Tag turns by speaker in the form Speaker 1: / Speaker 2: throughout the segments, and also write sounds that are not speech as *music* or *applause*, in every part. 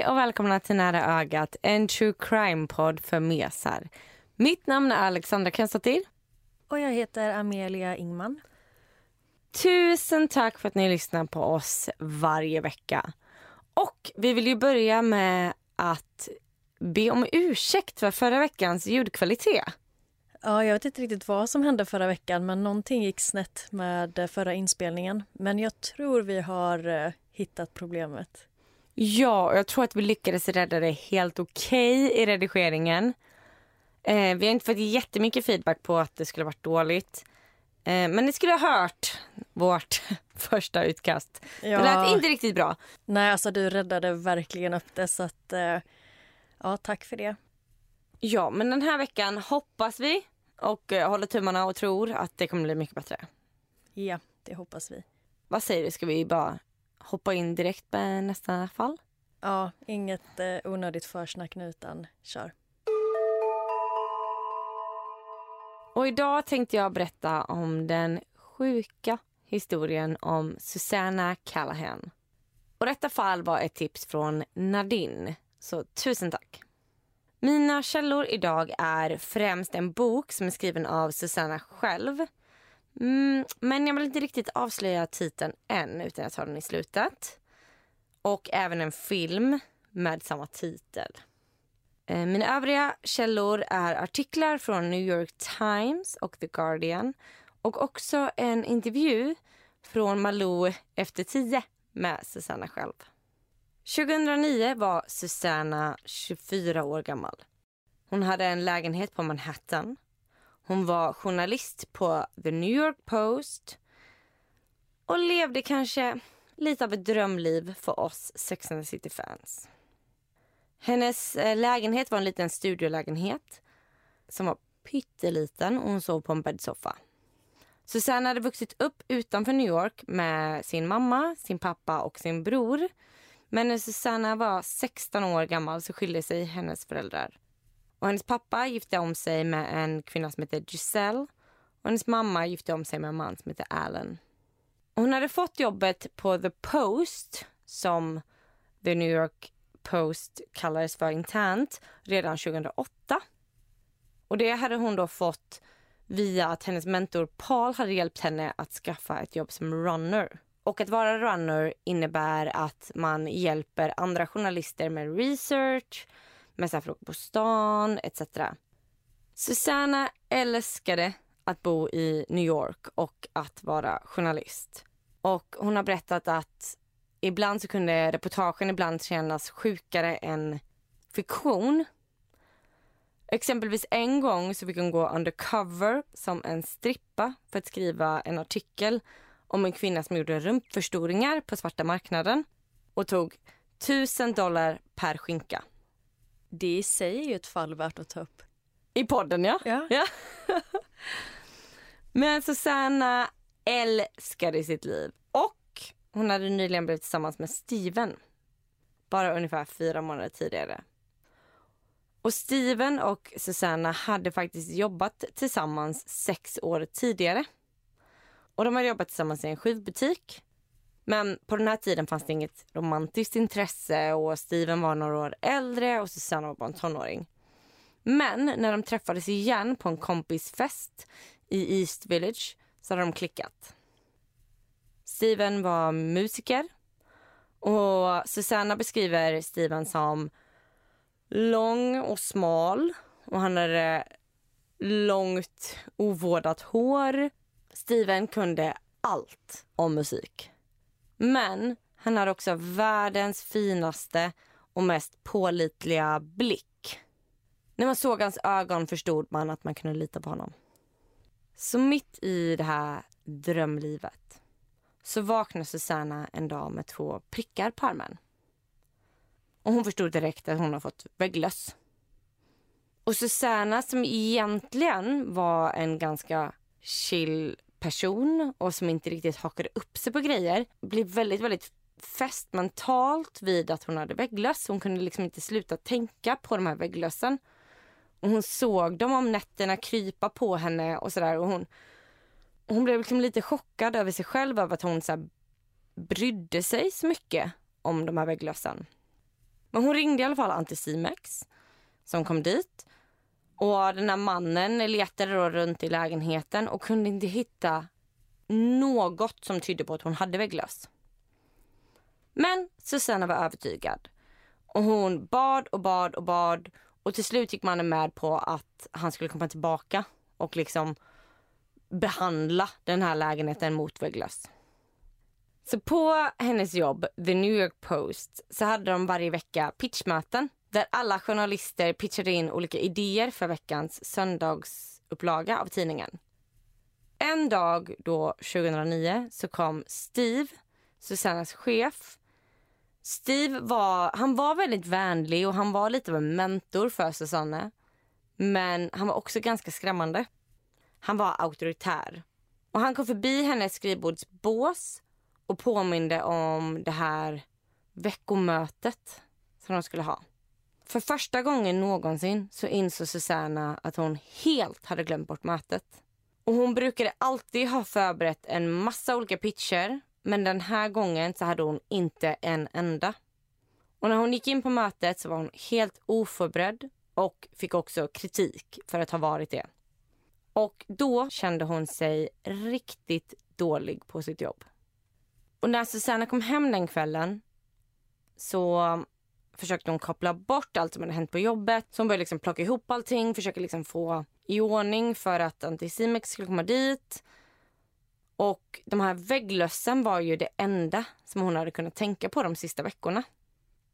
Speaker 1: Hej och välkomna till Nära ögat, en true crime-podd för mesar. Mitt namn är Alexandra Kenstatir.
Speaker 2: Och jag heter Amelia Ingman.
Speaker 1: Tusen tack för att ni lyssnar på oss varje vecka. Och vi vill ju börja med att be om ursäkt för förra veckans ljudkvalitet.
Speaker 2: Ja, jag vet inte riktigt vad som hände förra veckan men någonting gick snett med förra inspelningen. Men jag tror vi har uh, hittat problemet.
Speaker 1: Ja, jag tror att vi lyckades rädda det helt okej okay i redigeringen. Eh, vi har inte fått jättemycket feedback på att det skulle varit dåligt. Eh, men ni skulle ha hört vårt *laughs* första utkast. Ja. Det lät inte riktigt bra.
Speaker 2: Nej, alltså du räddade verkligen upp det så att eh, ja, tack för det.
Speaker 1: Ja, men den här veckan hoppas vi och eh, håller tummarna och tror att det kommer bli mycket bättre.
Speaker 2: Ja, det hoppas vi.
Speaker 1: Vad säger du, ska vi bara hoppa in direkt med nästa fall?
Speaker 2: Ja, inget eh, onödigt försnack nu utan kör.
Speaker 1: Och idag tänkte jag berätta om den sjuka historien om Susanna Callahan. Och detta fall var ett tips från Nadine, så tusen tack. Mina källor idag är främst en bok som är skriven av Susanna själv. Mm, men jag vill inte riktigt avslöja titeln än, utan jag tar den i slutet. Och även en film med samma titel. Eh, mina övriga källor är artiklar från New York Times och The Guardian och också en intervju från Malou efter tio med Susanna själv. 2009 var Susanna 24 år gammal. Hon hade en lägenhet på Manhattan. Hon var journalist på The New York Post och levde kanske lite av ett drömliv för oss Sex and the City-fans. Hennes eh, lägenhet var en liten studiolägenhet som var pytteliten och hon sov på en bäddsoffa. Susanne hade vuxit upp utanför New York med sin mamma, sin pappa och sin bror. Men när Susanna var 16 år gammal så skilde sig hennes föräldrar. Och hennes pappa gifte om sig med en kvinna som heter Giselle och hennes mamma gifte om sig med en man som heter Allen. hon hade fått jobbet på The Post som The New York Post kallades för internt redan 2008. Och det hade hon då fått via att hennes mentor Paul hade hjälpt henne att skaffa ett jobb som runner. Och att vara runner innebär att man hjälper andra journalister med research, med så frågor på stan etc. Susanna älskade att bo i New York och att vara journalist. Och hon har berättat att ibland så kunde reportagen ibland kännas sjukare än fiktion. Exempelvis en gång så fick hon gå undercover som en strippa för att skriva en artikel om en kvinna som gjorde rumpförstoringar på svarta marknaden och tog tusen dollar per skinka.
Speaker 2: Det i sig är ju ett fall värt att ta upp.
Speaker 1: I podden ja.
Speaker 2: ja.
Speaker 1: ja. *laughs* Men Susanna älskade sitt liv och hon hade nyligen blivit tillsammans med Steven. Bara ungefär fyra månader tidigare. Och Steven och Susanna hade faktiskt jobbat tillsammans sex år tidigare. Och de hade jobbat tillsammans i en skivbutik. Men på den här tiden fanns det inget romantiskt intresse och Steven var några år äldre och Susanna var bara en tonåring. Men när de träffades igen på en kompisfest i East Village så hade de klickat. Steven var musiker och Susanna beskriver Steven som lång och smal och han hade långt ovårdat hår. Steven kunde allt om musik. Men han hade också världens finaste och mest pålitliga blick. När man såg hans ögon förstod man att man kunde lita på honom. Så mitt i det här drömlivet så vaknar Susanna en dag med två prickar på armen. Och hon förstod direkt att hon har fått vägglöss. Och Susanna som egentligen var en ganska chill person och som inte riktigt hakade upp sig på grejer blev väldigt, väldigt fäst mentalt vid att hon hade vägglöss. Hon kunde liksom inte sluta tänka på de här vägglössen. Och hon såg dem om nätterna krypa på henne och sådär. Och hon, hon blev liksom lite chockad över sig själv, över att hon så här brydde sig så mycket om de här vägglössen. Men hon ringde i alla fall Anticimex som kom dit. Och den här mannen letade då runt i lägenheten och kunde inte hitta något som tydde på att hon hade vägglöss. Men Susanna var övertygad. Och hon bad och bad och bad och till slut gick mannen med på att han skulle komma tillbaka och liksom behandla den här lägenheten mot vägglöss. Så på hennes jobb, The New York Post, så hade de varje vecka pitchmöten där alla journalister pitchade in olika idéer för veckans söndagsupplaga av tidningen. En dag då, 2009, så kom Steve, Susannas chef. Steve var, han var väldigt vänlig och han var lite av en mentor för Susanne. Men han var också ganska skrämmande. Han var auktoritär. Och han kom förbi hennes skrivbordsbås och påminde om det här veckomötet som de skulle ha. För första gången någonsin så insåg Susanna att hon helt hade glömt bort mötet. Och hon brukade alltid ha förberett en massa olika pitcher men den här gången så hade hon inte en enda. Och när hon gick in på mötet så var hon helt oförberedd och fick också kritik för att ha varit det. Och då kände hon sig riktigt dålig på sitt jobb. Och när Susanna kom hem den kvällen så försökte hon liksom koppla bort allt som hade hänt på jobbet. Så hon började liksom plocka ihop allting, försöka liksom få i ordning för att Anticimex skulle komma dit. Och de här vägglössen var ju det enda som hon hade kunnat tänka på de sista veckorna.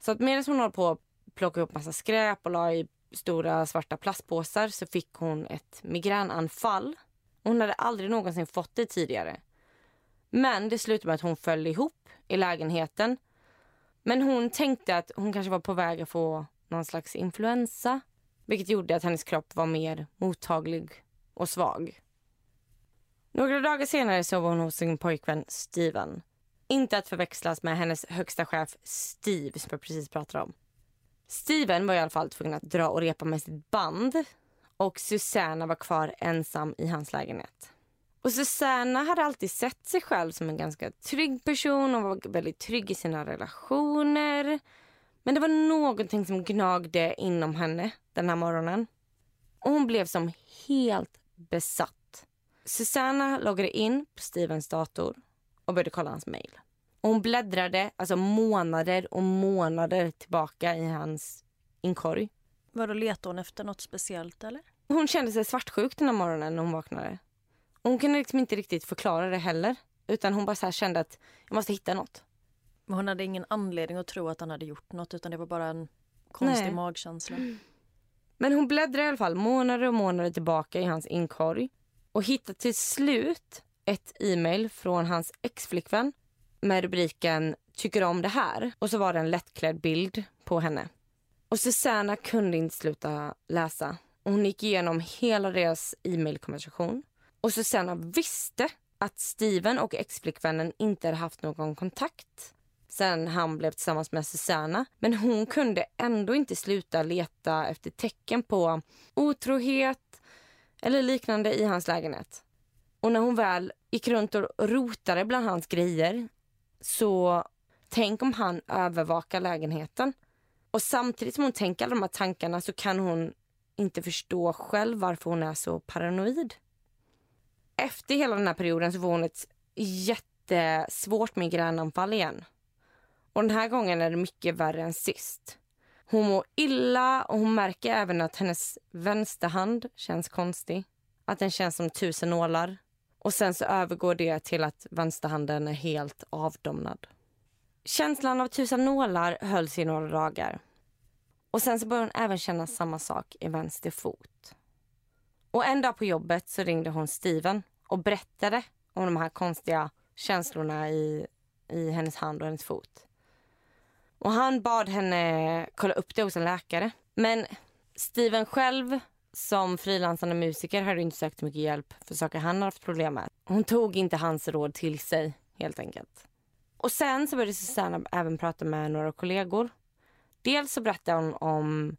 Speaker 1: Så att medan hon höll på att plocka ihop massa skräp och la i stora svarta plastpåsar så fick hon ett migränanfall. Hon hade aldrig någonsin fått det tidigare. Men det slutade med att hon föll ihop i lägenheten. Men hon tänkte att hon kanske var på väg att få någon slags influensa. Vilket gjorde att hennes kropp var mer mottaglig och svag. Några dagar senare så var hon hos sin pojkvän Steven. Inte att förväxlas med hennes högsta chef Steve som jag precis pratade om. Steven var i alla fall tvungen att dra och repa med sitt band och Susanna var kvar ensam i hans lägenhet. Och Susanna hade alltid sett sig själv som en ganska trygg person och var väldigt trygg i sina relationer. Men det var någonting som gnagde inom henne den här morgonen. Och hon blev som helt besatt. Susanna loggade in på Stevens dator och började kolla hans mejl. hon bläddrade alltså månader och månader tillbaka i hans inkorg.
Speaker 2: Vadå, letade hon efter något speciellt eller?
Speaker 1: Hon kände sig svartsjuk den här morgonen när hon vaknade. Hon kunde liksom inte riktigt förklara det heller. Utan hon bara så kände att jag måste hitta något.
Speaker 2: Men hon hade ingen anledning att tro att han hade gjort något utan det var bara en konstig Nej. magkänsla.
Speaker 1: Men hon bläddrade i alla fall månader och månader tillbaka i hans inkorg och hittade till slut ett e-mail från hans exflickvän med rubriken “Tycker om det här” och så var det en lättklädd bild på henne. Och Susanna kunde inte sluta läsa. Hon gick igenom hela deras e-mailkonversation. Och Susanna visste att Steven och exflickvännen inte hade haft någon kontakt sen han blev tillsammans med Susanna. Men hon kunde ändå inte sluta leta efter tecken på otrohet eller liknande i hans lägenhet. Och när hon väl gick runt och rotade bland hans grejer så tänk om han övervakar lägenheten. Och samtidigt som hon tänker alla de här tankarna så kan hon inte förstå själv varför hon är så paranoid. Efter hela den här perioden så får hon ett jättesvårt migränanfall igen. Och den här gången är det mycket värre än sist. Hon mår illa och hon märker även att hennes vänsterhand känns konstig. Att den känns som tusen nålar. Och sen så övergår det till att vänsterhanden är helt avdomnad. Känslan av tusen nålar hölls i några dagar. Och sen så började hon även känna samma sak i vänster fot. Och en dag på jobbet så ringde hon Steven och berättade om de här konstiga känslorna i, i hennes hand och hennes fot. Och han bad henne kolla upp det hos en läkare. Men Steven själv som frilansande musiker hade inte sökt mycket hjälp för saker han haft problem med. Hon tog inte hans råd till sig helt enkelt. Och sen så började Susanna även prata med några kollegor. Dels så berättade hon om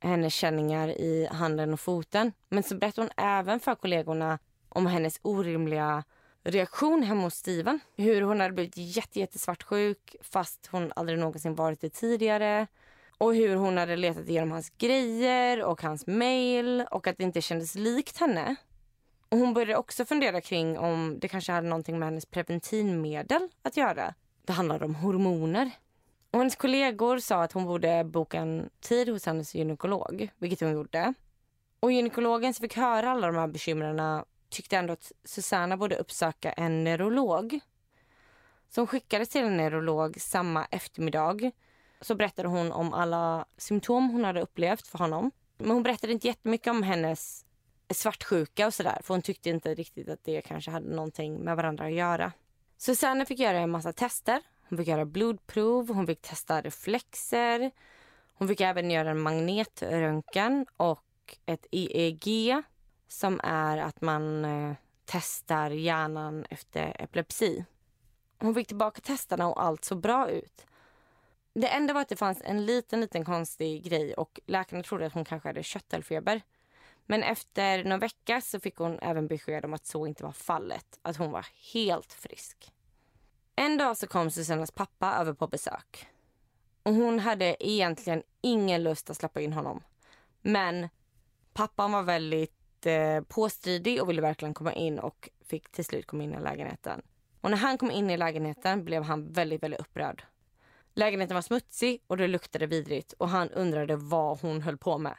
Speaker 1: hennes känningar i handen och foten. Men så berättade hon även för kollegorna om hennes orimliga reaktion hemma hos Steven. Hur hon hade blivit jättesvartsjuk fast hon aldrig någonsin varit det tidigare. Och hur hon hade letat igenom hans grejer och hans mail och att det inte kändes likt henne. Och hon började också fundera kring om det kanske hade någonting med hennes preventivmedel att göra. Det handlade om hormoner. Och hennes kollegor sa att hon borde boka en tid hos hennes gynekolog, vilket hon gjorde. Och gynekologen som fick höra alla de här bekymren tyckte ändå att Susanna borde uppsöka en neurolog. Så hon skickades till en neurolog samma eftermiddag. Så berättade hon om alla symptom hon hade upplevt för honom. Men hon berättade inte jättemycket om hennes svartsjuka och sådär. För hon tyckte inte riktigt att det kanske hade någonting med varandra att göra. Susanna fick göra en massa tester. Hon fick göra blodprov, hon fick testa reflexer. Hon fick även göra en magnetröntgen och ett EEG som är att man eh, testar hjärnan efter epilepsi. Hon fick tillbaka testerna och allt såg bra ut. Det enda var att det fanns en liten, liten konstig grej och läkarna trodde att hon kanske hade köttelfeber. Men efter någon vecka så fick hon även besked om att så inte var fallet. Att hon var helt frisk. En dag så kom Susannas pappa över på besök. Och hon hade egentligen ingen lust att släppa in honom. Men pappan var väldigt eh, påstridig och ville verkligen komma in och fick till slut komma in i lägenheten. Och när han kom in i lägenheten blev han väldigt, väldigt upprörd. Lägenheten var smutsig och det luktade vidrigt och han undrade vad hon höll på med.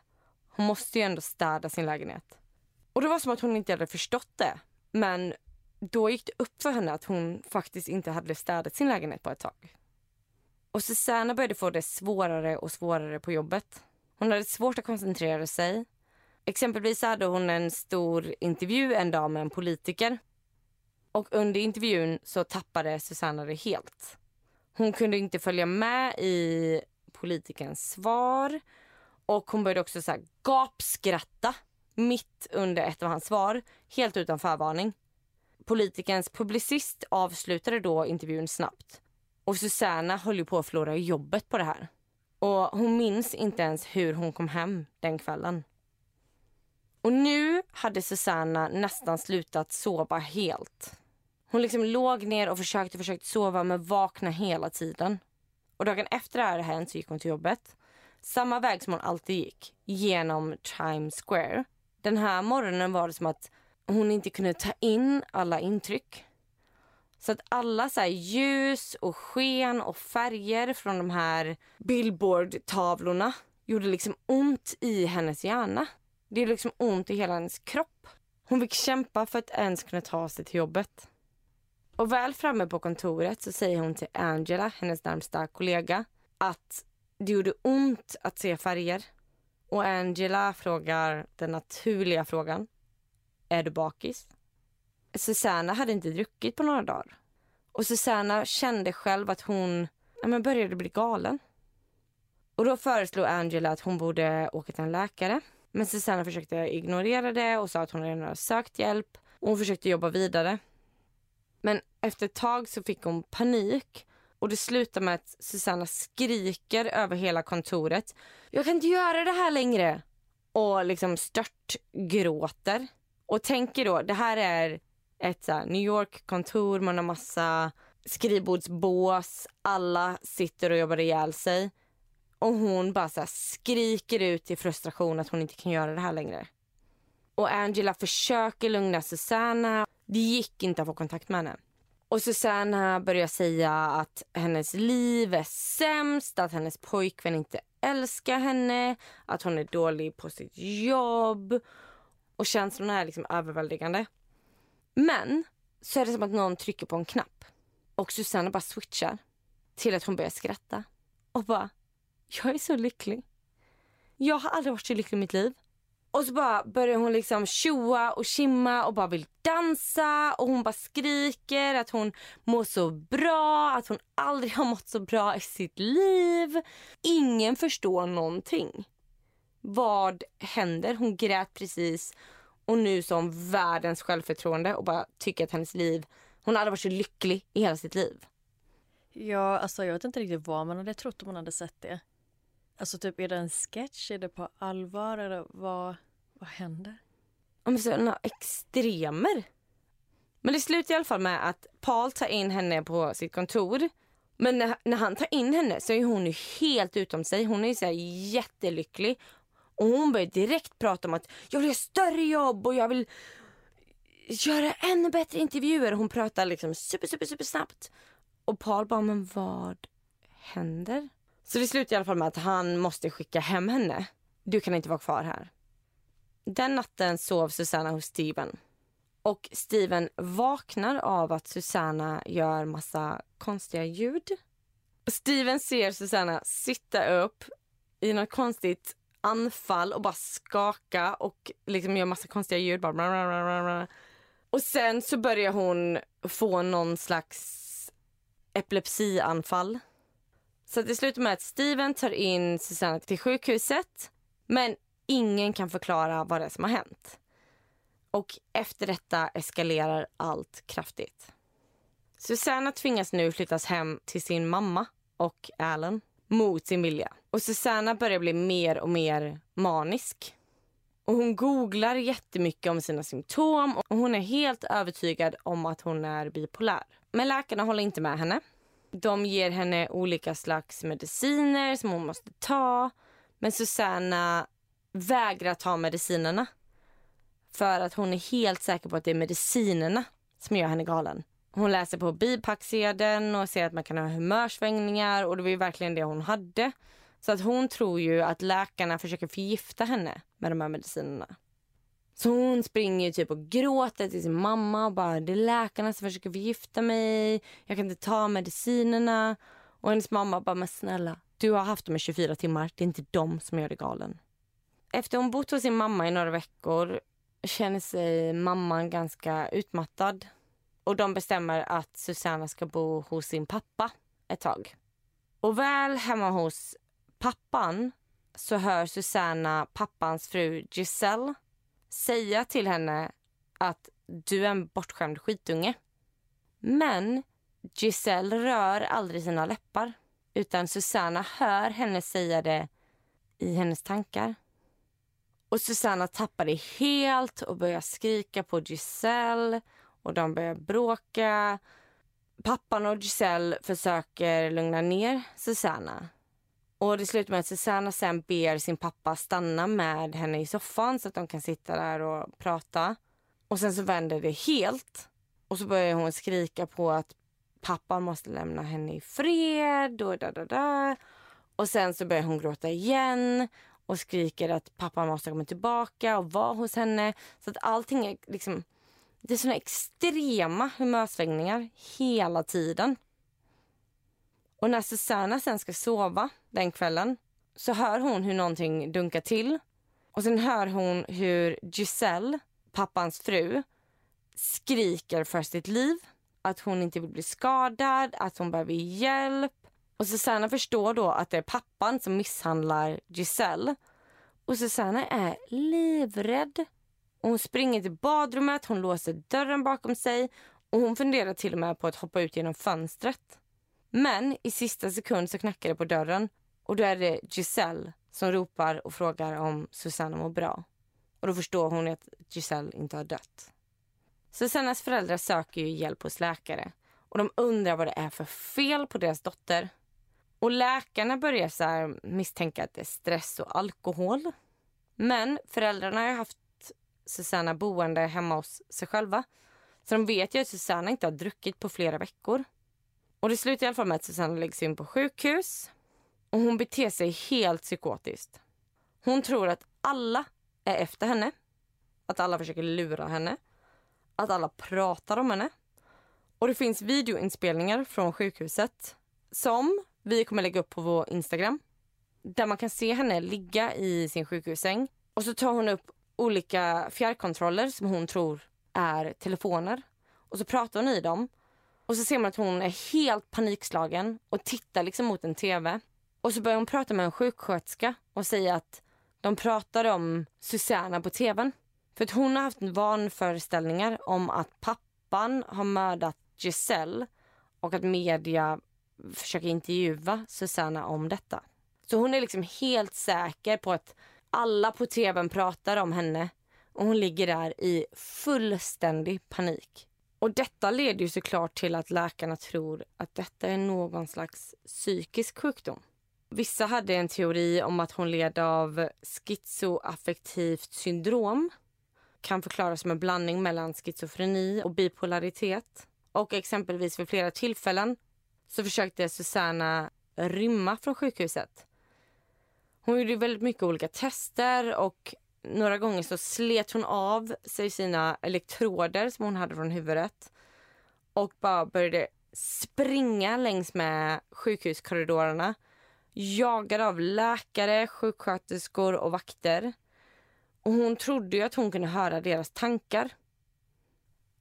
Speaker 1: Hon måste ju ändå städa sin lägenhet. Och det var som att hon inte hade förstått det. Men då gick det upp för henne att hon faktiskt inte hade städat sin lägenhet på ett tag. Och Susanna började få det svårare och svårare på jobbet. Hon hade svårt att koncentrera sig. Exempelvis hade hon en stor intervju en dag med en politiker. Och under intervjun så tappade Susanna det helt. Hon kunde inte följa med i politikerns svar. Och hon började också så här gapskratta mitt under ett av hans svar, helt utan förvarning. Politikens publicist avslutade då intervjun snabbt. Och Susanna höll ju på att förlora jobbet på det här. Och hon minns inte ens hur hon kom hem den kvällen. Och nu hade Susanna nästan slutat sova helt. Hon liksom låg ner och försökte, försökte sova men vaknade hela tiden. Och dagen efter det här hänt så gick hon till jobbet. Samma väg som hon alltid gick, genom Times Square. Den här morgonen var det som att hon inte kunde ta in alla intryck. Så att alla så ljus och sken och färger från de här billboardtavlorna gjorde liksom ont i hennes hjärna. Det gjorde liksom ont i hela hennes kropp. Hon fick kämpa för att ens kunna ta sig till jobbet. Och väl framme på kontoret så säger hon till Angela, hennes närmsta kollega, att det gjorde ont att se färger. Och Angela frågar den naturliga frågan. Är du bakis? Susanna hade inte druckit på några dagar. Och Susanna kände själv att hon ja, men började bli galen. Och då föreslog Angela att hon borde åka till en läkare. Men Susanna försökte ignorera det och sa att hon redan hade sökt hjälp. Och hon försökte jobba vidare. Men efter ett tag så fick hon panik och det slutar med att Susanna skriker över hela kontoret. Jag kan inte göra det här längre! Och liksom stört gråter. Och tänker då, det här är ett så New York-kontor, man har massa skrivbordsbås, alla sitter och jobbar ihjäl sig. Och hon bara så skriker ut i frustration att hon inte kan göra det här längre. Och Angela försöker lugna Susanna. Det gick inte att få kontakt med henne. Och Susanna börjar säga att hennes liv är sämst, att hennes pojkvän inte älskar henne, att hon är dålig på sitt jobb. Och känslorna är liksom överväldigande. Men så är det som att någon trycker på en knapp. Och Susanna bara switchar till att hon börjar skratta. Och bara, jag är så lycklig. Jag har aldrig varit så lycklig i mitt liv. Och så bara börjar hon liksom tjoa och kimma och bara vill dansa och hon bara skriker att hon mår så bra, att hon aldrig har mått så bra i sitt liv. Ingen förstår någonting. Vad händer? Hon grät precis och nu som världens självförtroende och bara tycker att hennes liv, hon hade varit så lycklig i hela sitt liv.
Speaker 2: Ja, alltså jag vet inte riktigt vad man hade trott om man hade sett det. Alltså typ, är det en sketch? Är det på allvar? Eller vad, vad händer?
Speaker 1: Om sådana extremer. Men det slutar i alla fall med att Paul tar in henne på sitt kontor. Men när, när han tar in henne så är hon ju helt utom sig. Hon är så jättelycklig. Och hon börjar direkt prata om att jag vill ha större jobb och jag vill göra ännu bättre intervjuer. Hon pratar liksom super, super, super snabbt. Och Paul bara, men vad händer? Så det slutar i alla fall med att han måste skicka hem henne. Du kan inte vara kvar här. Den natten sov Susanna hos Steven. Och Steven vaknar av att Susanna gör massa konstiga ljud. Steven ser Susanna sitta upp i något konstigt anfall och bara skaka och liksom gör massa konstiga ljud. Bara och sen så börjar hon få någon slags epilepsianfall. Så det slutar med att Steven tar in Susanna till sjukhuset men ingen kan förklara vad det är som har hänt. Och efter detta eskalerar allt kraftigt. Susanna tvingas nu flyttas hem till sin mamma och Alan mot sin vilja. Och Susanna börjar bli mer och mer manisk. Och hon googlar jättemycket om sina symptom och hon är helt övertygad om att hon är bipolär. Men läkarna håller inte med henne. De ger henne olika slags mediciner som hon måste ta. Men Susanna vägrar ta medicinerna. För att hon är helt säker på att det är medicinerna som gör henne galen. Hon läser på bipacksedeln och ser att man kan ha humörsvängningar och det var ju verkligen det hon hade. Så att hon tror ju att läkarna försöker förgifta henne med de här medicinerna. Så hon springer typ och gråter till sin mamma och bara det är läkarna som försöker förgifta mig. Jag kan inte ta medicinerna. Och hennes mamma bara men snälla du har haft dem i 24 timmar. Det är inte de som gör dig galen. Efter hon bott hos sin mamma i några veckor känner sig mamman ganska utmattad. Och de bestämmer att Susanna ska bo hos sin pappa ett tag. Och väl hemma hos pappan så hör Susanna pappans fru Giselle säga till henne att du är en bortskämd skitunge. Men Giselle rör aldrig sina läppar utan Susanna hör henne säga det i hennes tankar. Och Susanna tappar det helt och börjar skrika på Giselle och de börjar bråka. Pappan och Giselle försöker lugna ner Susanna och det slutar med att Susanna sen ber sin pappa stanna med henne i soffan så att de kan sitta där och prata. Och sen så vänder det helt. Och så börjar hon skrika på att pappan måste lämna henne i fred och da, da, da. Och sen så börjar hon gråta igen och skriker att pappan måste komma tillbaka och vara hos henne. Så att allting är liksom... Det är såna extrema humörsvängningar hela tiden. Och när Susanna sen ska sova den kvällen så hör hon hur någonting dunkar till. Och sen hör hon hur Giselle, pappans fru, skriker för sitt liv. Att hon inte vill bli skadad, att hon behöver hjälp. Och Susanna förstår då att det är pappan som misshandlar Giselle. Och Susanna är livrädd. Och hon springer till badrummet, hon låser dörren bakom sig och hon funderar till och med på att hoppa ut genom fönstret. Men i sista sekund så knackar det på dörren och då är det Giselle som ropar och frågar om Susanna mår bra. Och då förstår hon att Giselle inte har dött. Susannas föräldrar söker ju hjälp hos läkare och de undrar vad det är för fel på deras dotter. Och läkarna börjar så misstänka att det är stress och alkohol. Men föräldrarna har haft Susanna boende hemma hos sig själva. Så de vet ju att Susanna inte har druckit på flera veckor. Och det slutar i alla fall med att Susanna läggs in på sjukhus. Och hon beter sig helt psykotiskt. Hon tror att alla är efter henne. Att alla försöker lura henne. Att alla pratar om henne. Och det finns videoinspelningar från sjukhuset som vi kommer lägga upp på vår Instagram. där man kan se henne ligga i sin sjukhussäng. Och så tar hon upp olika fjärrkontroller som hon tror är telefoner. Och så pratar hon i dem. Och så ser man att hon är helt panikslagen och tittar liksom mot en tv. Och så börjar hon prata med en sjuksköterska och säga att de pratar om Susanna på tvn. För att hon har haft vanföreställningar om att pappan har mördat Giselle och att media försöker intervjua Susanna om detta. Så hon är liksom helt säker på att alla på tvn pratar om henne och hon ligger där i fullständig panik. Och detta leder ju såklart till att läkarna tror att detta är någon slags psykisk sjukdom. Vissa hade en teori om att hon led av schizoaffektivt syndrom. Kan förklaras som en blandning mellan schizofreni och bipolaritet. Och exempelvis vid flera tillfällen så försökte Susanna rymma från sjukhuset. Hon gjorde väldigt mycket olika tester och några gånger så slet hon av sig sina elektroder som hon hade från huvudet och bara började springa längs med sjukhuskorridorerna jagad av läkare, sjuksköterskor och vakter. Och Hon trodde ju att hon kunde höra deras tankar.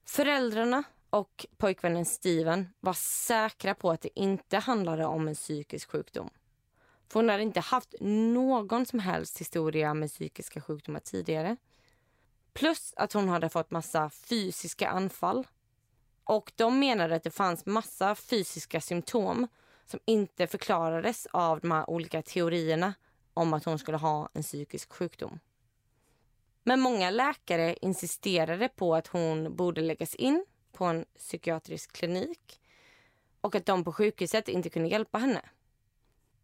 Speaker 1: Föräldrarna och pojkvännen Steven var säkra på att det inte handlade om en psykisk sjukdom. För hon hade inte haft någon som helst historia med psykiska sjukdomar tidigare. Plus att hon hade fått massa fysiska anfall. Och de menade att det fanns massa fysiska symptom som inte förklarades av de här olika teorierna om att hon skulle ha en psykisk sjukdom. Men många läkare insisterade på att hon borde läggas in på en psykiatrisk klinik och att de på sjukhuset inte kunde hjälpa henne.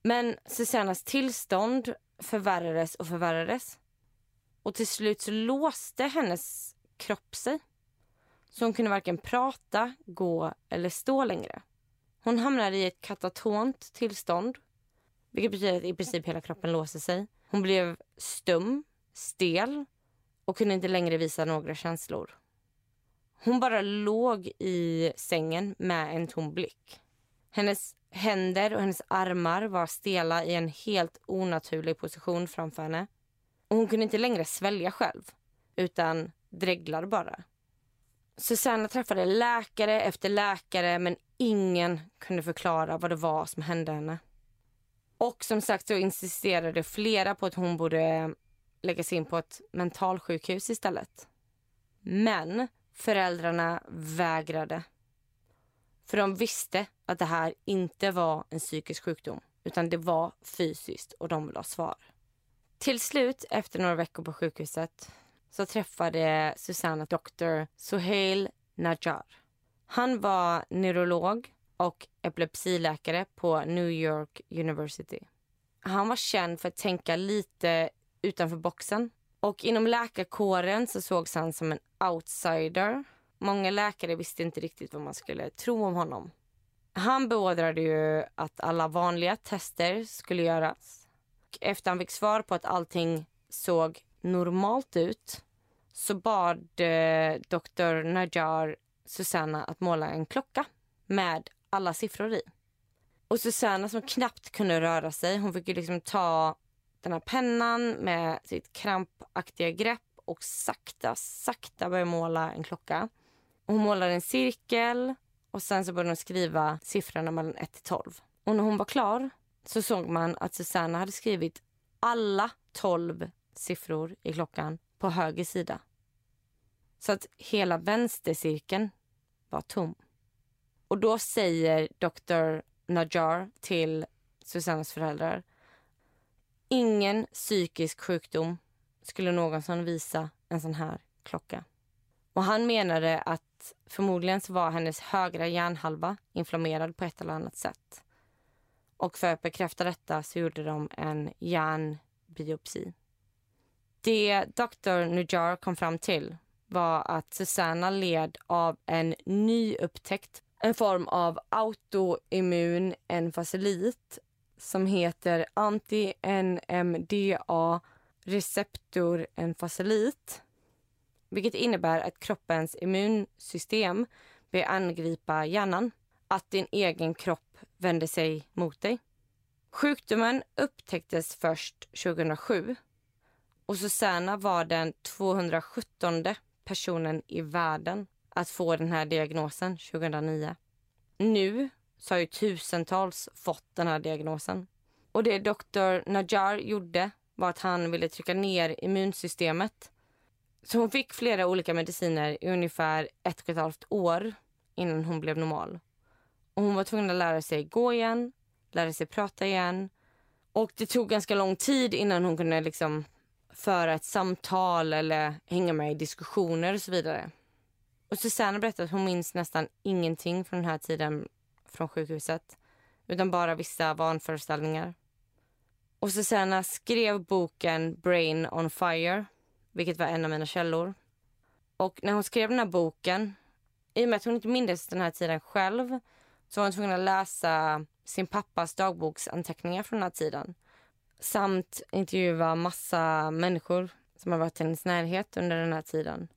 Speaker 1: Men Susannas tillstånd förvärrades och förvärrades. Och till slut så låste hennes kropp sig. Så hon kunde varken prata, gå eller stå längre. Hon hamnade i ett katatont tillstånd. Vilket betyder att i princip hela kroppen låser sig. Hon blev stum, stel och kunde inte längre visa några känslor. Hon bara låg i sängen med en tom blick. Hennes händer och hennes armar var stela i en helt onaturlig position framför henne. Och hon kunde inte längre svälja själv, utan dreglar bara. Susanna träffade läkare efter läkare men ingen kunde förklara vad det var som hände henne. Och som sagt så insisterade flera på att hon borde eh, läggas in på ett mentalsjukhus istället. Men föräldrarna vägrade. För de visste att det här inte var en psykisk sjukdom utan det var fysiskt och de ville ha svar. Till slut, efter några veckor på sjukhuset, så träffade Susanna doktor Suhail Najjar. Han var neurolog och epilepsiläkare på New York University. Han var känd för att tänka lite utanför boxen. Och inom läkarkåren så sågs han som en outsider. Många läkare visste inte riktigt vad man skulle tro om honom. Han beordrade ju att alla vanliga tester skulle göras. Och efter han fick svar på att allting såg normalt ut så bad eh, doktor Najjar Susanna att måla en klocka med alla siffror i. Och Susanna som knappt kunde röra sig, hon fick ju liksom ta den här pennan med sitt krampaktiga grepp och sakta, sakta börja måla en klocka. Hon målade en cirkel och sen så började hon skriva siffrorna mellan 1 till 12. Och när hon var klar så såg man att Susanna hade skrivit alla 12 siffror i klockan på höger sida. Så att hela vänstercirkeln var tom. Och då säger Dr. Najjar till Susannas föräldrar ingen psykisk sjukdom skulle någonsin visa en sån här klocka. Och han menade att förmodligen så var hennes högra hjärnhalva inflammerad på ett eller annat sätt. Och för att bekräfta detta så gjorde de en hjärnbiopsi. Det Dr. Nujar kom fram till var att Susanna led av en ny upptäckt. en form av autoimmun enfasilit som heter anti-NMDA receptor enfasilit vilket innebär att kroppens immunsystem börjar angripa hjärnan. Att din egen kropp vänder sig mot dig. Sjukdomen upptäcktes först 2007 och Susanna var den 217 personen i världen att få den här diagnosen 2009. Nu så har ju tusentals fått den här diagnosen. Och det doktor Najjar gjorde var att han ville trycka ner immunsystemet. Så hon fick flera olika mediciner i ungefär ett och ett halvt år innan hon blev normal. Och hon var tvungen att lära sig gå igen, lära sig prata igen. Och det tog ganska lång tid innan hon kunde liksom föra ett samtal eller hänga med i diskussioner och så vidare. Och Susanna berättade att hon minns nästan ingenting från den här tiden från sjukhuset utan bara vissa vanföreställningar. Och Susanna skrev boken Brain on Fire, vilket var en av mina källor. Och när hon skrev den här boken, i och med att hon inte mindes den här tiden själv så var hon tvungen att läsa sin pappas dagboksanteckningar från den här tiden samt intervjua massa människor som har varit i hennes närhet under den här tiden.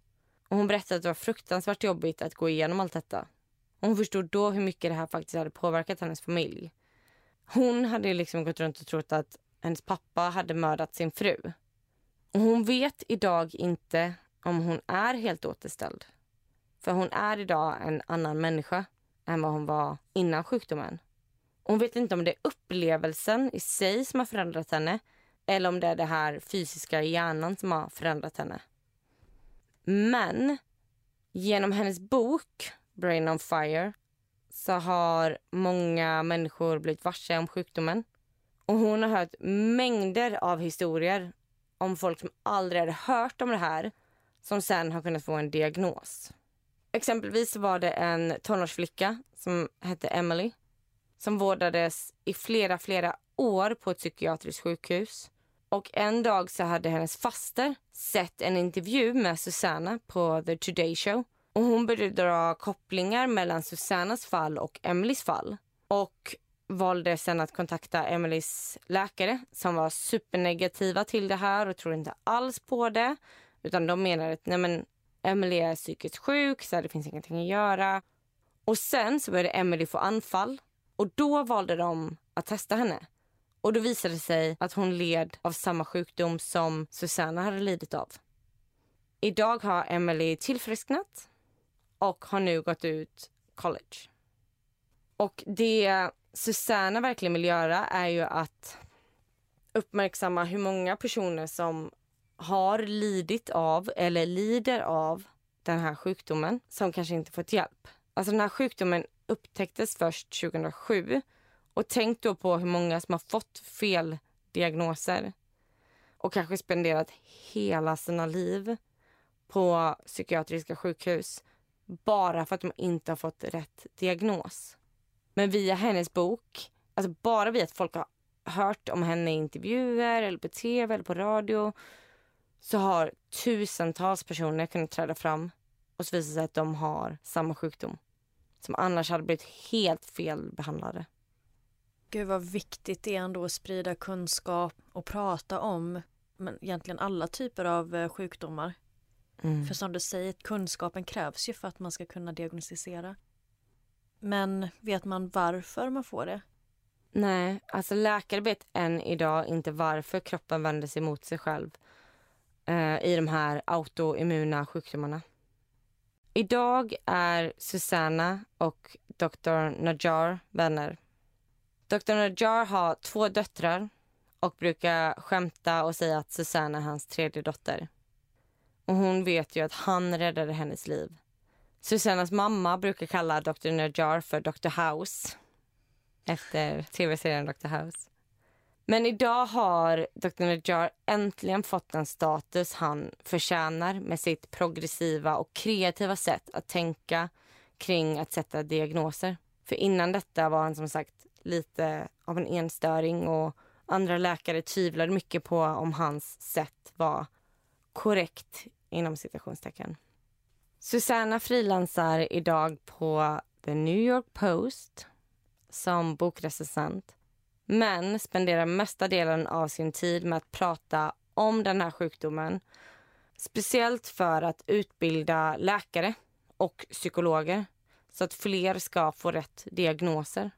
Speaker 1: Och hon berättade att det var fruktansvärt jobbigt att gå igenom allt detta. Och hon förstod då hur mycket det här faktiskt hade påverkat hennes familj. Hon hade liksom gått runt och trott att hennes pappa hade mördat sin fru. Och hon vet idag inte om hon är helt återställd. För hon är idag en annan människa än vad hon var innan sjukdomen. Hon vet inte om det är upplevelsen i sig som har förändrat henne eller om det är det här fysiska hjärnan som har förändrat henne. Men genom hennes bok Brain on Fire så har många människor blivit varse om sjukdomen. Och hon har hört mängder av historier om folk som aldrig hade hört om det här som sen har kunnat få en diagnos. Exempelvis var det en tonårsflicka som hette Emily som vårdades i flera, flera år på ett psykiatriskt sjukhus. Och en dag så hade hennes faster sett en intervju med Susanna på The Today Show. Och hon började dra kopplingar mellan Susannas fall och Emelies fall. Och valde sen att kontakta Emelies läkare som var supernegativa till det här och trodde inte alls på det. Utan de menade att nej men, Emily är psykiskt sjuk så det finns ingenting att göra. Och sen så började Emily få anfall och då valde de att testa henne. Och då visade det sig att hon led av samma sjukdom som Susanna hade lidit av. Idag har Emily tillfrisknat och har nu gått ut college. Och det Susanna verkligen vill göra är ju att uppmärksamma hur många personer som har lidit av eller lider av den här sjukdomen som kanske inte fått hjälp. Alltså den här sjukdomen upptäcktes först 2007. Och tänk då på hur många som har fått fel diagnoser och kanske spenderat hela sina liv på psykiatriska sjukhus bara för att de inte har fått rätt diagnos. Men via hennes bok, alltså bara via att folk har hört om henne i intervjuer eller på tv eller på radio så har tusentals personer kunnat träda fram och så visar det sig att de har samma sjukdom som annars hade blivit helt felbehandlade.
Speaker 2: Gud vad viktigt det är ändå att sprida kunskap och prata om men egentligen alla typer av eh, sjukdomar. Mm. För som du säger, kunskapen krävs ju för att man ska kunna diagnostisera. Men vet man varför man får det?
Speaker 1: Nej, alltså läkare vet än idag inte varför kroppen vänder sig mot sig själv eh, i de här autoimmuna sjukdomarna. Idag är Susanna och Dr. Najjar vänner. Dr. Najjar har två döttrar och brukar skämta och säga att Susanna är hans tredje dotter. Och hon vet ju att han räddade hennes liv. Susannas mamma brukar kalla Dr. Najjar för Dr. House efter tv-serien Dr. House. Men idag har Dr. Najjar äntligen fått den status han förtjänar med sitt progressiva och kreativa sätt att tänka kring att sätta diagnoser. För innan detta var han som sagt lite av en enstöring och andra läkare tvivlade mycket på om hans sätt var korrekt inom citationstecken. Susanna frilansar idag på The New York Post som bokrecensent men spenderar mesta delen av sin tid med att prata om den här sjukdomen. Speciellt för att utbilda läkare och psykologer så att fler ska få rätt diagnoser.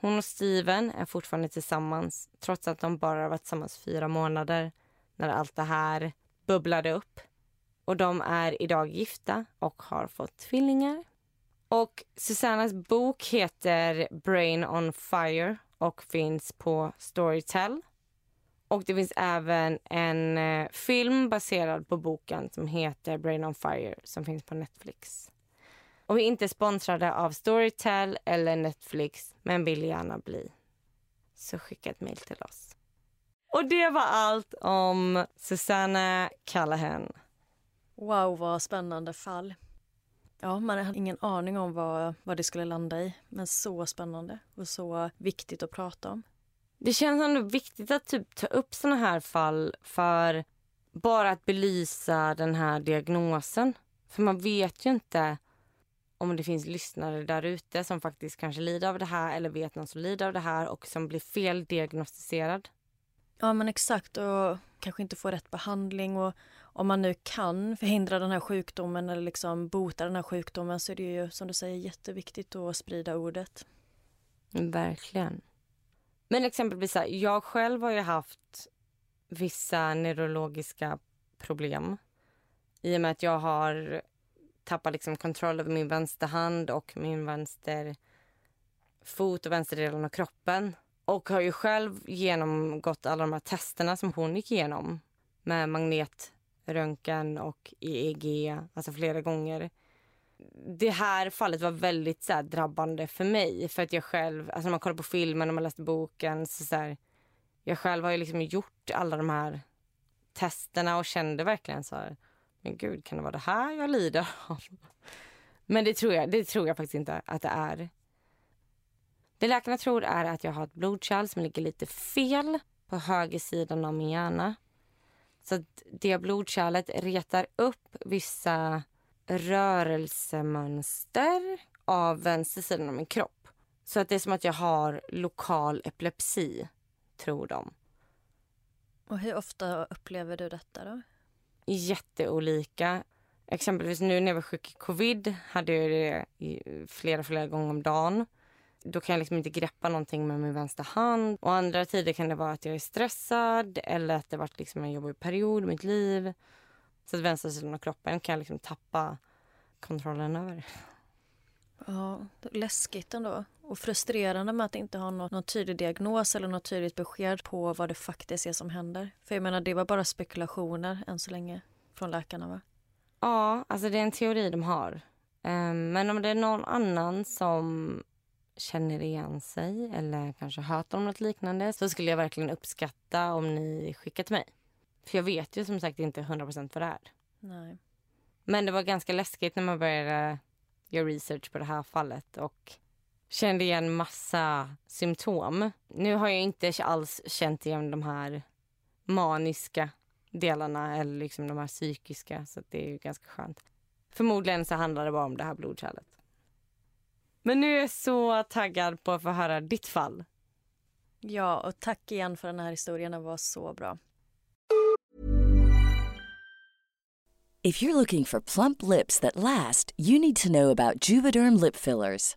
Speaker 1: Hon och Steven är fortfarande tillsammans trots att de bara varit tillsammans fyra månader när allt det här bubblade upp. Och de är idag gifta och har fått tvillingar. Och Susannas bok heter Brain on Fire och finns på Storytel. Och det finns även en eh, film baserad på boken som heter Brain on Fire som finns på Netflix. Och vi är inte sponsrade av Storytel eller Netflix, men vill gärna bli. Så skicka ett mejl till oss. Och det var allt om Susanna Callahan.
Speaker 2: Wow, vad spännande fall. Ja, man har ingen aning om vad, vad det skulle landa i. Men så spännande och så viktigt att prata om.
Speaker 1: Det känns ändå viktigt att typ ta upp såna här fall för bara att belysa den här diagnosen. För man vet ju inte om det finns lyssnare där ute som faktiskt kanske lider av det här eller vet någon som lider av det här och som blir feldiagnostiserad.
Speaker 2: Ja men exakt och kanske inte får rätt behandling och om man nu kan förhindra den här sjukdomen eller liksom bota den här sjukdomen så är det ju som du säger jätteviktigt att sprida ordet.
Speaker 1: Verkligen. Men exempelvis här, jag själv har ju haft vissa neurologiska problem i och med att jag har tappat liksom kontroll över min vänsterhand och min vänster fot och vänsterdelen av kroppen. Och har ju själv genomgått alla de här testerna som hon gick igenom med Röntgen och EEG, alltså flera gånger. Det här fallet var väldigt så här, drabbande för mig. För att jag själv, alltså när man kollar på filmen och man läste boken så, så här, jag själv har ju liksom gjort alla de här testerna och kände verkligen så här, men gud, kan det vara det här jag lider av? *laughs* Men det tror jag, det tror jag faktiskt inte att det är. Det läkarna tror är att jag har ett blodkärl som ligger lite fel på höger sidan av min hjärna. Så att det blodkärlet retar upp vissa rörelsemönster av vänster sidan av min kropp. Så att det är som att jag har lokal epilepsi, tror de.
Speaker 2: Och hur ofta upplever du detta då?
Speaker 1: Jätteolika. Exempelvis nu när jag var sjuk i covid hade jag det flera, flera gånger om dagen. Då kan jag liksom inte greppa någonting med min vänstra hand. Och andra tider kan det vara att jag är stressad eller att det varit liksom en jobbig period i mitt liv. Så att vänster sidan av kroppen kan jag liksom tappa kontrollen över.
Speaker 2: Ja, läskigt ändå. Och frustrerande med att inte ha något, någon tydlig diagnos eller något tydligt besked på vad det faktiskt är som händer. För jag menar, det var bara spekulationer än så länge från läkarna va?
Speaker 1: Ja, alltså det är en teori de har. Um, men om det är någon annan som känner igen sig eller kanske hört om något liknande så skulle jag verkligen uppskatta om ni skickar till mig. För jag vet ju som sagt inte 100% vad det är.
Speaker 2: Nej.
Speaker 1: Men det var ganska läskigt när man började göra research på det här fallet och kände igen massa symptom. Nu har jag inte alls känt igen de här maniska delarna eller liksom de här psykiska så det är ju ganska skönt. Förmodligen så handlar det bara om det här blodkärlet. Men nu är jag så taggad på att få höra ditt fall.
Speaker 2: Ja, och tack igen för den här historien. Den var så bra.
Speaker 3: If you're looking for plump lips that last, you need to know about Juvederm lip fillers.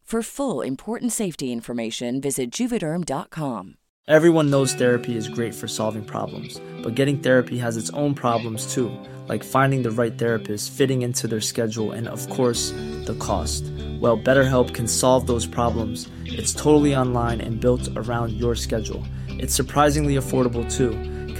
Speaker 3: For full important safety information, visit juvederm.com.
Speaker 4: Everyone knows therapy is great for solving problems, but getting therapy has its own problems too, like finding the right therapist, fitting into their schedule, and of course, the cost. Well, BetterHelp can solve those problems. It's totally online and built around your schedule. It's surprisingly affordable too.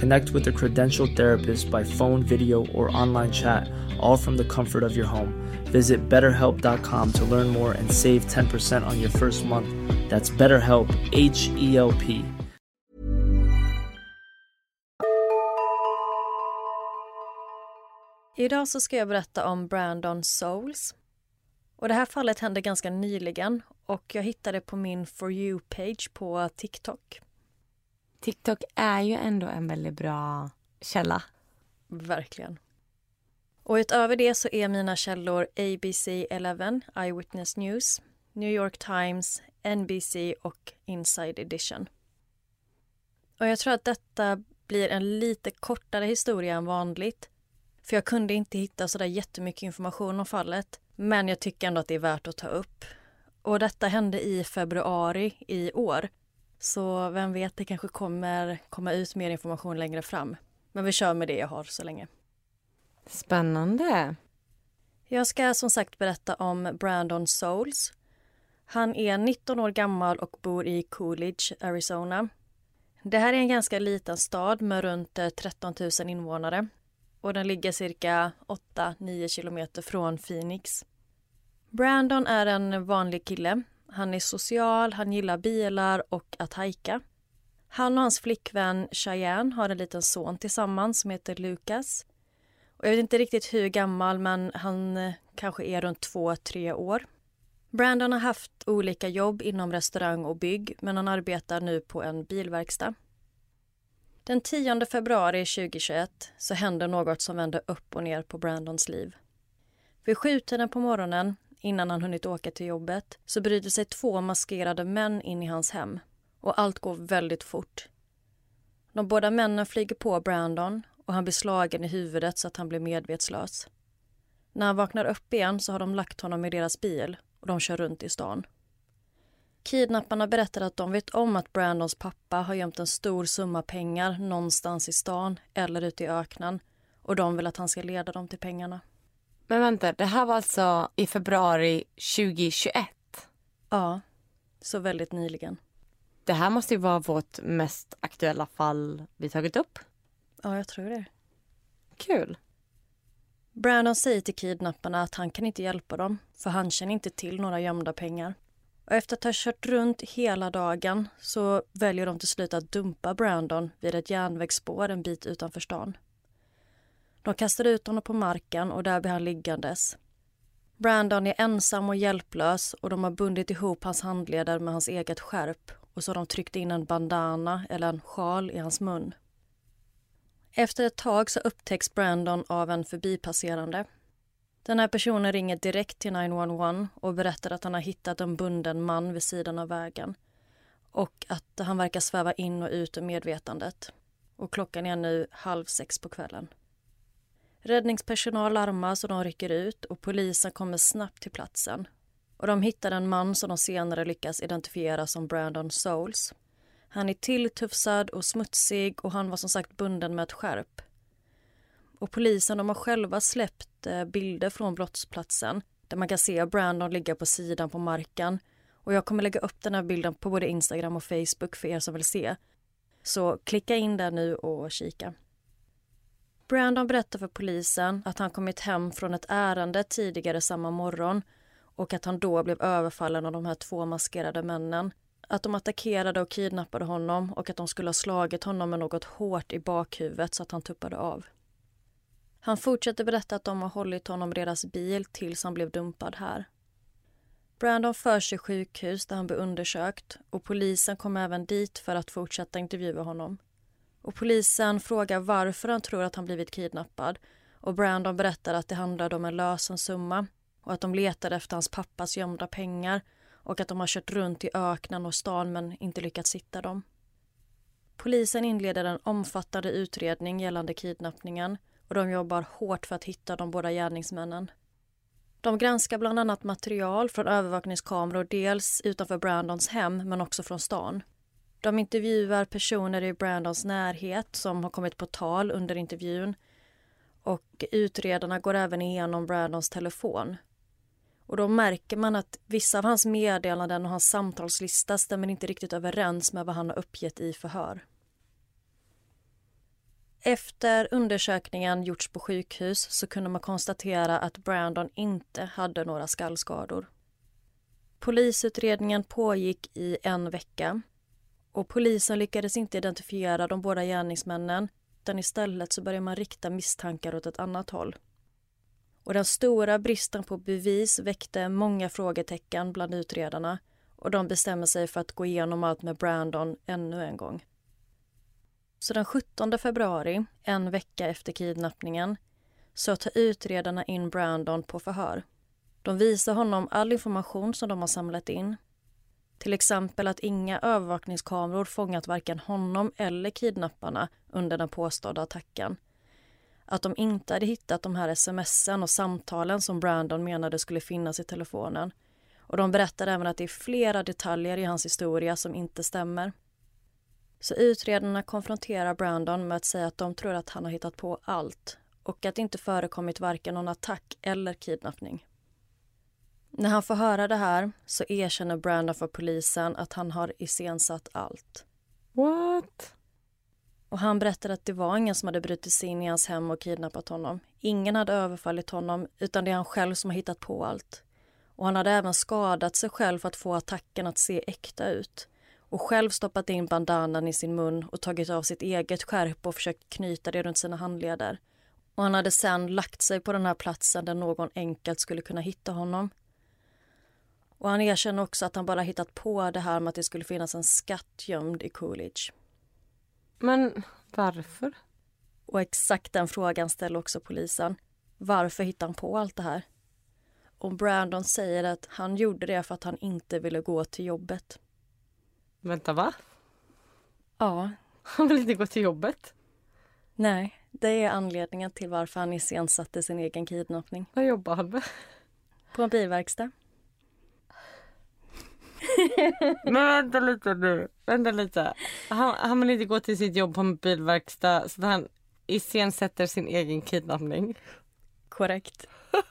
Speaker 4: Connect with a credentialed therapist by phone, video, or online chat, all from the comfort of your home. Visit betterhelp.com to learn more and save 10% on your first month. That's BetterHelp, H E L P.
Speaker 2: Idag så ska jag berätta om Brandon Souls. Och det här fallet hände ganska nyligen och jag hittade på min For You-page på TikTok.
Speaker 1: TikTok är ju ändå en väldigt bra källa.
Speaker 2: Verkligen. Och utöver det så är mina källor ABC 11, Eyewitness News, New York Times, NBC och Inside Edition. Och jag tror att detta blir en lite kortare historia än vanligt. För jag kunde inte hitta så där jättemycket information om fallet. Men jag tycker ändå att det är värt att ta upp. Och detta hände i februari i år. Så vem vet, det kanske kommer komma ut mer information längre fram. Men vi kör med det jag har så länge.
Speaker 1: Spännande.
Speaker 2: Jag ska som sagt berätta om Brandon Souls. Han är 19 år gammal och bor i Coolidge, Arizona. Det här är en ganska liten stad med runt 13 000 invånare och den ligger cirka 8-9 kilometer från Phoenix. Brandon är en vanlig kille. Han är social, han gillar bilar och att hajka. Han och hans flickvän Cheyenne har en liten son tillsammans som heter Lucas. Och jag vet inte riktigt hur gammal, men han eh, kanske är runt två, tre år. Brandon har haft olika jobb inom restaurang och bygg, men han arbetar nu på en bilverkstad. Den 10 februari 2021 så händer något som vänder upp och ner på Brandons liv. Vid sjutiden på morgonen, innan han hunnit åka till jobbet, så bryter sig två maskerade män in i hans hem. Och allt går väldigt fort. De båda männen flyger på Brandon och han blir slagen i huvudet så att han blir medvetslös. När han vaknar upp igen så har de lagt honom i deras bil och de kör runt i stan. Kidnapparna berättar att de vet om att Brandons pappa har gömt en stor summa pengar någonstans i stan eller ute i öknen och de vill att han ska leda dem till pengarna.
Speaker 1: Men vänta, det här var alltså i februari 2021?
Speaker 2: Ja, så väldigt nyligen.
Speaker 1: Det här måste ju vara vårt mest aktuella fall vi tagit upp.
Speaker 2: Ja, jag tror det.
Speaker 1: Kul.
Speaker 2: Brandon säger till kidnapparna att han kan inte hjälpa dem för han känner inte till några gömda pengar. Och efter att ha kört runt hela dagen så väljer de till slut att dumpa Brandon vid ett järnvägsspår en bit utanför stan. De kastar ut honom på marken och där blir han liggandes. Brandon är ensam och hjälplös och de har bundit ihop hans handleder med hans eget skärp och så har de tryckt in en bandana eller en sjal i hans mun. Efter ett tag så upptäcks Brandon av en förbipasserande. Den här personen ringer direkt till 911 och berättar att han har hittat en bunden man vid sidan av vägen och att han verkar sväva in och ut ur medvetandet. Och klockan är nu halv sex på kvällen. Räddningspersonal larmas och de rycker ut och polisen kommer snabbt till platsen. Och de hittar en man som de senare lyckas identifiera som Brandon Souls. Han är tilltufsad och smutsig och han var som sagt bunden med ett skärp. Och polisen de har själva släppt eh, bilder från brottsplatsen där man kan se Brandon ligga på sidan på marken. Och jag kommer lägga upp den här bilden på både Instagram och Facebook för er som vill se. Så klicka in där nu och kika. Brandon berättar för polisen att han kommit hem från ett ärende tidigare samma morgon och att han då blev överfallen av de här två maskerade männen att de attackerade och kidnappade honom och att de skulle ha slagit honom med något hårt i bakhuvudet så att han tuppade av. Han fortsätter berätta att de har hållit honom i deras bil tills han blev dumpad här. Brandon förs till sjukhus där han blir undersökt och polisen kommer även dit för att fortsätta intervjua honom. Och polisen frågar varför han tror att han blivit kidnappad och Brandon berättar att det handlade om en lösen summa och att de letade efter hans pappas gömda pengar och att de har kört runt i öknen och stan men inte lyckats hitta dem. Polisen inleder en omfattande utredning gällande kidnappningen och de jobbar hårt för att hitta de båda gärningsmännen. De granskar bland annat material från övervakningskameror dels utanför Brandons hem men också från stan. De intervjuar personer i Brandons närhet som har kommit på tal under intervjun Och utredarna går även igenom Brandons telefon. Och då märker man att vissa av hans meddelanden och hans samtalslista stämmer inte riktigt överens med vad han har uppgett i förhör. Efter undersökningen gjorts på sjukhus så kunde man konstatera att Brandon inte hade några skallskador. Polisutredningen pågick i en vecka och polisen lyckades inte identifiera de båda gärningsmännen utan istället så började man rikta misstankar åt ett annat håll. Och den stora bristen på bevis väckte många frågetecken bland utredarna och de bestämmer sig för att gå igenom allt med Brandon ännu en gång. Så den 17 februari, en vecka efter kidnappningen, så tar utredarna in Brandon på förhör. De visar honom all information som de har samlat in. Till exempel att inga övervakningskameror fångat varken honom eller kidnapparna under den påstådda attacken. Att de inte hade hittat de här smsen och samtalen som Brandon menade skulle finnas i telefonen. Och de berättar även att det är flera detaljer i hans historia som inte stämmer. Så utredarna konfronterar Brandon med att säga att de tror att han har hittat på allt och att det inte förekommit varken någon attack eller kidnappning. När han får höra det här så erkänner Brandon för polisen att han har iscensatt allt.
Speaker 1: What?
Speaker 2: Och han berättar att det var ingen som hade brutit sig in i hans hem och kidnappat honom. Ingen hade överfallit honom, utan det är han själv som har hittat på allt. Och han hade även skadat sig själv för att få attacken att se äkta ut och själv stoppat in bandanan i sin mun och tagit av sitt eget skärp och försökt knyta det runt sina handleder. Och han hade sen lagt sig på den här platsen där någon enkelt skulle kunna hitta honom. Och han erkänner också att han bara hittat på det här med att det skulle finnas en skatt gömd i Coolidge.
Speaker 1: Men varför?
Speaker 2: Och exakt den frågan ställer också polisen. Varför hittade han på allt det här? Och Brandon säger att han gjorde det för att han inte ville gå till jobbet.
Speaker 1: Vänta, va?
Speaker 2: Ja.
Speaker 1: Han vill inte gå till jobbet?
Speaker 2: Nej, det är anledningen till varför han iscensatte sin egen kidnappning.
Speaker 1: Vad jobbar han med?
Speaker 2: På en bilverkstad.
Speaker 1: Men vänta lite nu. Vänta lite. Han, han vill inte gå till sitt jobb på en bilverkstad så han iscensätter sin egen kidnappning.
Speaker 2: Korrekt. *laughs*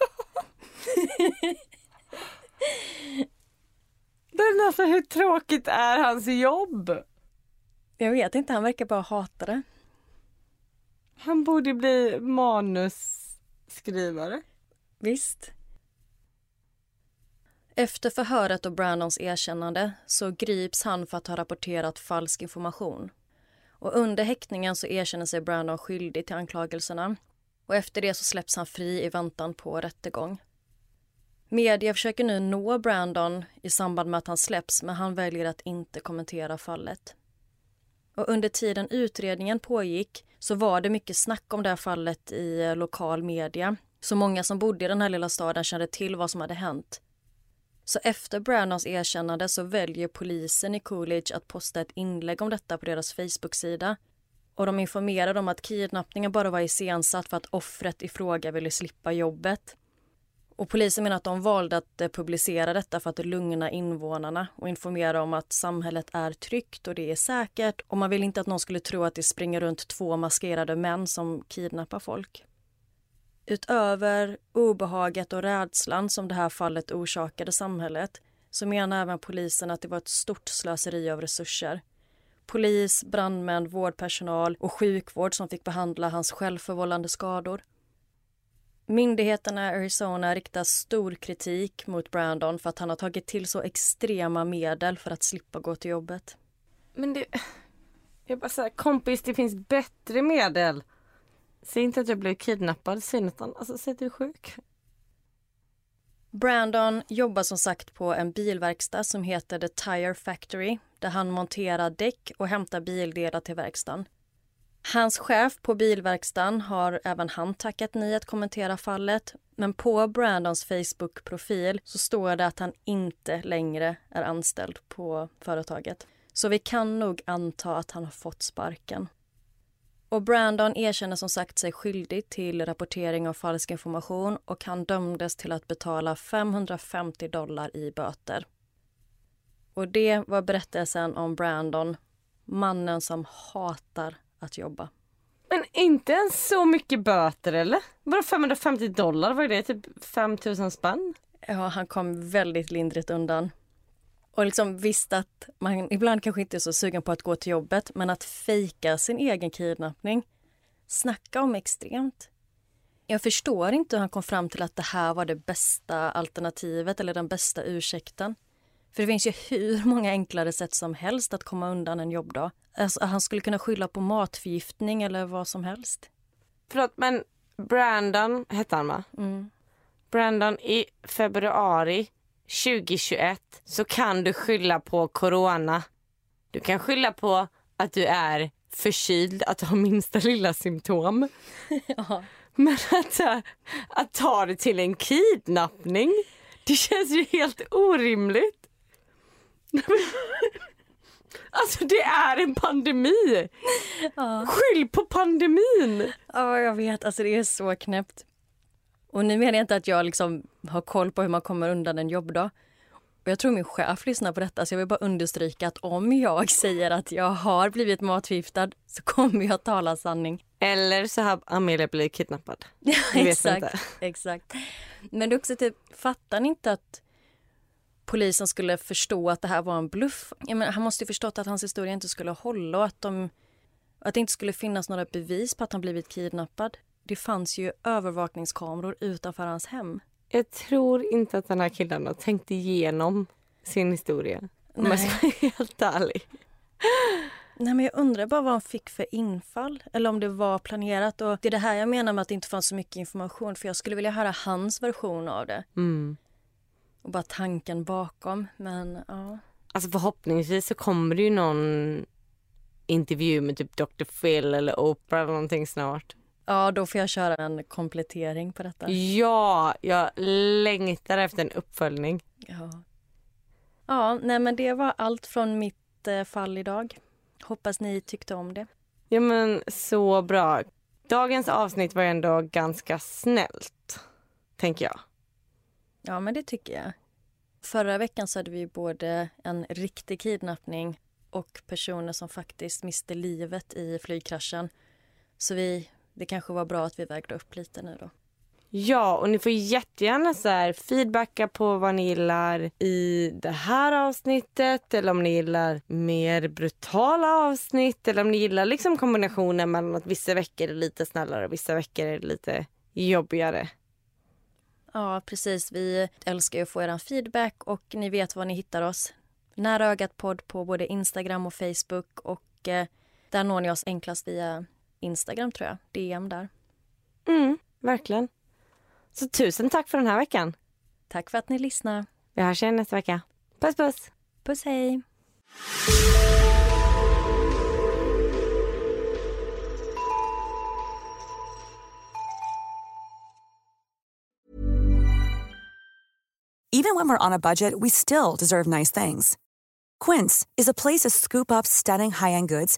Speaker 1: Men alltså hur tråkigt är hans jobb?
Speaker 2: Jag vet inte, han verkar bara hata det.
Speaker 1: Han borde bli manusskrivare.
Speaker 2: Visst. Efter förhöret och Brandons erkännande så grips han för att ha rapporterat falsk information. Och under häktningen så erkänner sig Brandon skyldig till anklagelserna. Och efter det så släpps han fri i väntan på rättegång. Media försöker nu nå Brandon i samband med att han släpps men han väljer att inte kommentera fallet. Och under tiden utredningen pågick så var det mycket snack om det här fallet i eh, lokal media. Så många som bodde i den här lilla staden kände till vad som hade hänt. Så efter Brannons erkännande så väljer polisen i Coolidge att posta ett inlägg om detta på deras Facebook-sida. Och de informerade om att kidnappningen bara var iscensatt för att offret i fråga ville slippa jobbet. Och polisen menar att de valde att eh, publicera detta för att lugna invånarna och informera om att samhället är tryggt och det är säkert och man vill inte att någon skulle tro att det springer runt två maskerade män som kidnappar folk. Utöver obehaget och rädslan som det här fallet orsakade samhället så menar även polisen att det var ett stort slöseri av resurser. Polis, brandmän, vårdpersonal och sjukvård som fick behandla hans självförvållande skador. Myndigheterna i Arizona riktar stor kritik mot Brandon för att han har tagit till så extrema medel för att slippa gå till jobbet.
Speaker 1: Men det... Jag bara säger kompis det finns bättre medel. Säg inte att jag blev kidnappad, säg något annat. Alltså säg att du är sjuk.
Speaker 2: Brandon jobbar som sagt på en bilverkstad som heter The Tire Factory där han monterar däck och hämtar bildelar till verkstaden. Hans chef på bilverkstaden har även han tackat nej att kommentera fallet. Men på Brandons Facebook-profil så står det att han inte längre är anställd på företaget. Så vi kan nog anta att han har fått sparken. Och Brandon erkänner som sagt sig skyldig till rapportering av falsk information och han dömdes till att betala 550 dollar i böter. Och det var berättelsen om Brandon, mannen som hatar att jobba.
Speaker 1: Men inte ens så mycket böter eller? Bara 550 dollar, vad är det? Typ 5000 spänn?
Speaker 2: Ja, han kom väldigt lindrigt undan. Och liksom visst att man ibland kanske inte är så sugen på att gå till jobbet, men att fejka sin egen kidnappning, snacka om extremt. Jag förstår inte hur han kom fram till att det här var det bästa alternativet eller den bästa ursäkten. För det finns ju hur många enklare sätt som helst att komma undan en jobbdag. Alltså, han skulle kunna skylla på matförgiftning eller vad som helst.
Speaker 1: Förlåt, men Brandon hette han va?
Speaker 2: Mm.
Speaker 1: Brandon, i februari 2021 så kan du skylla på corona. Du kan skylla på att du är förkyld, att du har minsta lilla symptom. *laughs*
Speaker 2: Ja.
Speaker 1: Men att, äh, att ta det till en kidnappning, det känns ju helt orimligt. *laughs* Alltså det är en pandemi!
Speaker 2: Ja.
Speaker 1: Skyll på pandemin!
Speaker 2: ja, jag vet. Alltså det är så knäppt. Och nu menar jag inte att jag liksom har koll på hur man kommer undan en jobbdag. Och jag tror min chef lyssnar på detta så jag vill bara understryka att om jag *laughs* säger att jag har blivit matförgiftad så kommer jag tala sanning.
Speaker 1: Eller så har Amelia blivit kidnappad. *laughs*
Speaker 2: Ja, exakt, exakt. Men det är också typ, fattar ni inte att polisen skulle förstå att det här var en bluff? Jag menar, han måste ju förstått att hans historia inte skulle hålla och att, de, att det inte skulle finnas några bevis på att han blivit kidnappad. Det fanns ju övervakningskameror utanför hans hem.
Speaker 1: Jag tror inte att den här killen har tänkt igenom sin historia. Om jag ska vara *laughs* helt ärlig.
Speaker 2: Nej, men jag undrar bara vad han fick för infall eller om det var planerat. Och Det är det här jag menar med att det inte fanns så mycket information för jag skulle vilja höra hans version av det
Speaker 1: Mm.
Speaker 2: och bara tanken bakom. Men ja,
Speaker 1: Alltså förhoppningsvis så kommer det ju någon intervju med typ Dr. Phil eller Oprah eller någonting snart.
Speaker 2: Ja då får jag köra en komplettering på detta.
Speaker 1: Ja, jag längtar efter en uppföljning.
Speaker 2: Ja, ja nej men det var allt från mitt eh, fall idag. Hoppas ni tyckte om det.
Speaker 1: Ja men så bra. Dagens avsnitt var ändå ganska snällt, tänker jag.
Speaker 2: Ja, men det tycker jag. Förra veckan så hade vi både en riktig kidnappning och personer som faktiskt miste livet i flygkraschen. Så vi, det kanske var bra att vi vägde upp lite nu då.
Speaker 1: Ja, och ni får jättegärna så här feedbacka på vad ni gillar i det här avsnittet eller om ni gillar mer brutala avsnitt eller om ni gillar liksom kombinationen mellan att vissa veckor är lite snällare och vissa veckor är lite jobbigare.
Speaker 2: Ja, precis. Vi älskar ju att få er feedback och ni vet var ni hittar oss. Nära ögat podd på både Instagram och Facebook och eh, där når ni oss enklast via Instagram tror jag. DM där.
Speaker 1: Mm, verkligen. Så tusen tack för den här veckan.
Speaker 2: Tack för att ni lyssnar.
Speaker 1: Vi hörs igen nästa vecka. Puss puss!
Speaker 2: Puss hej!
Speaker 5: Even when we're on a budget, we still deserve nice things. Quince is a place to scoop up stunning high-end goods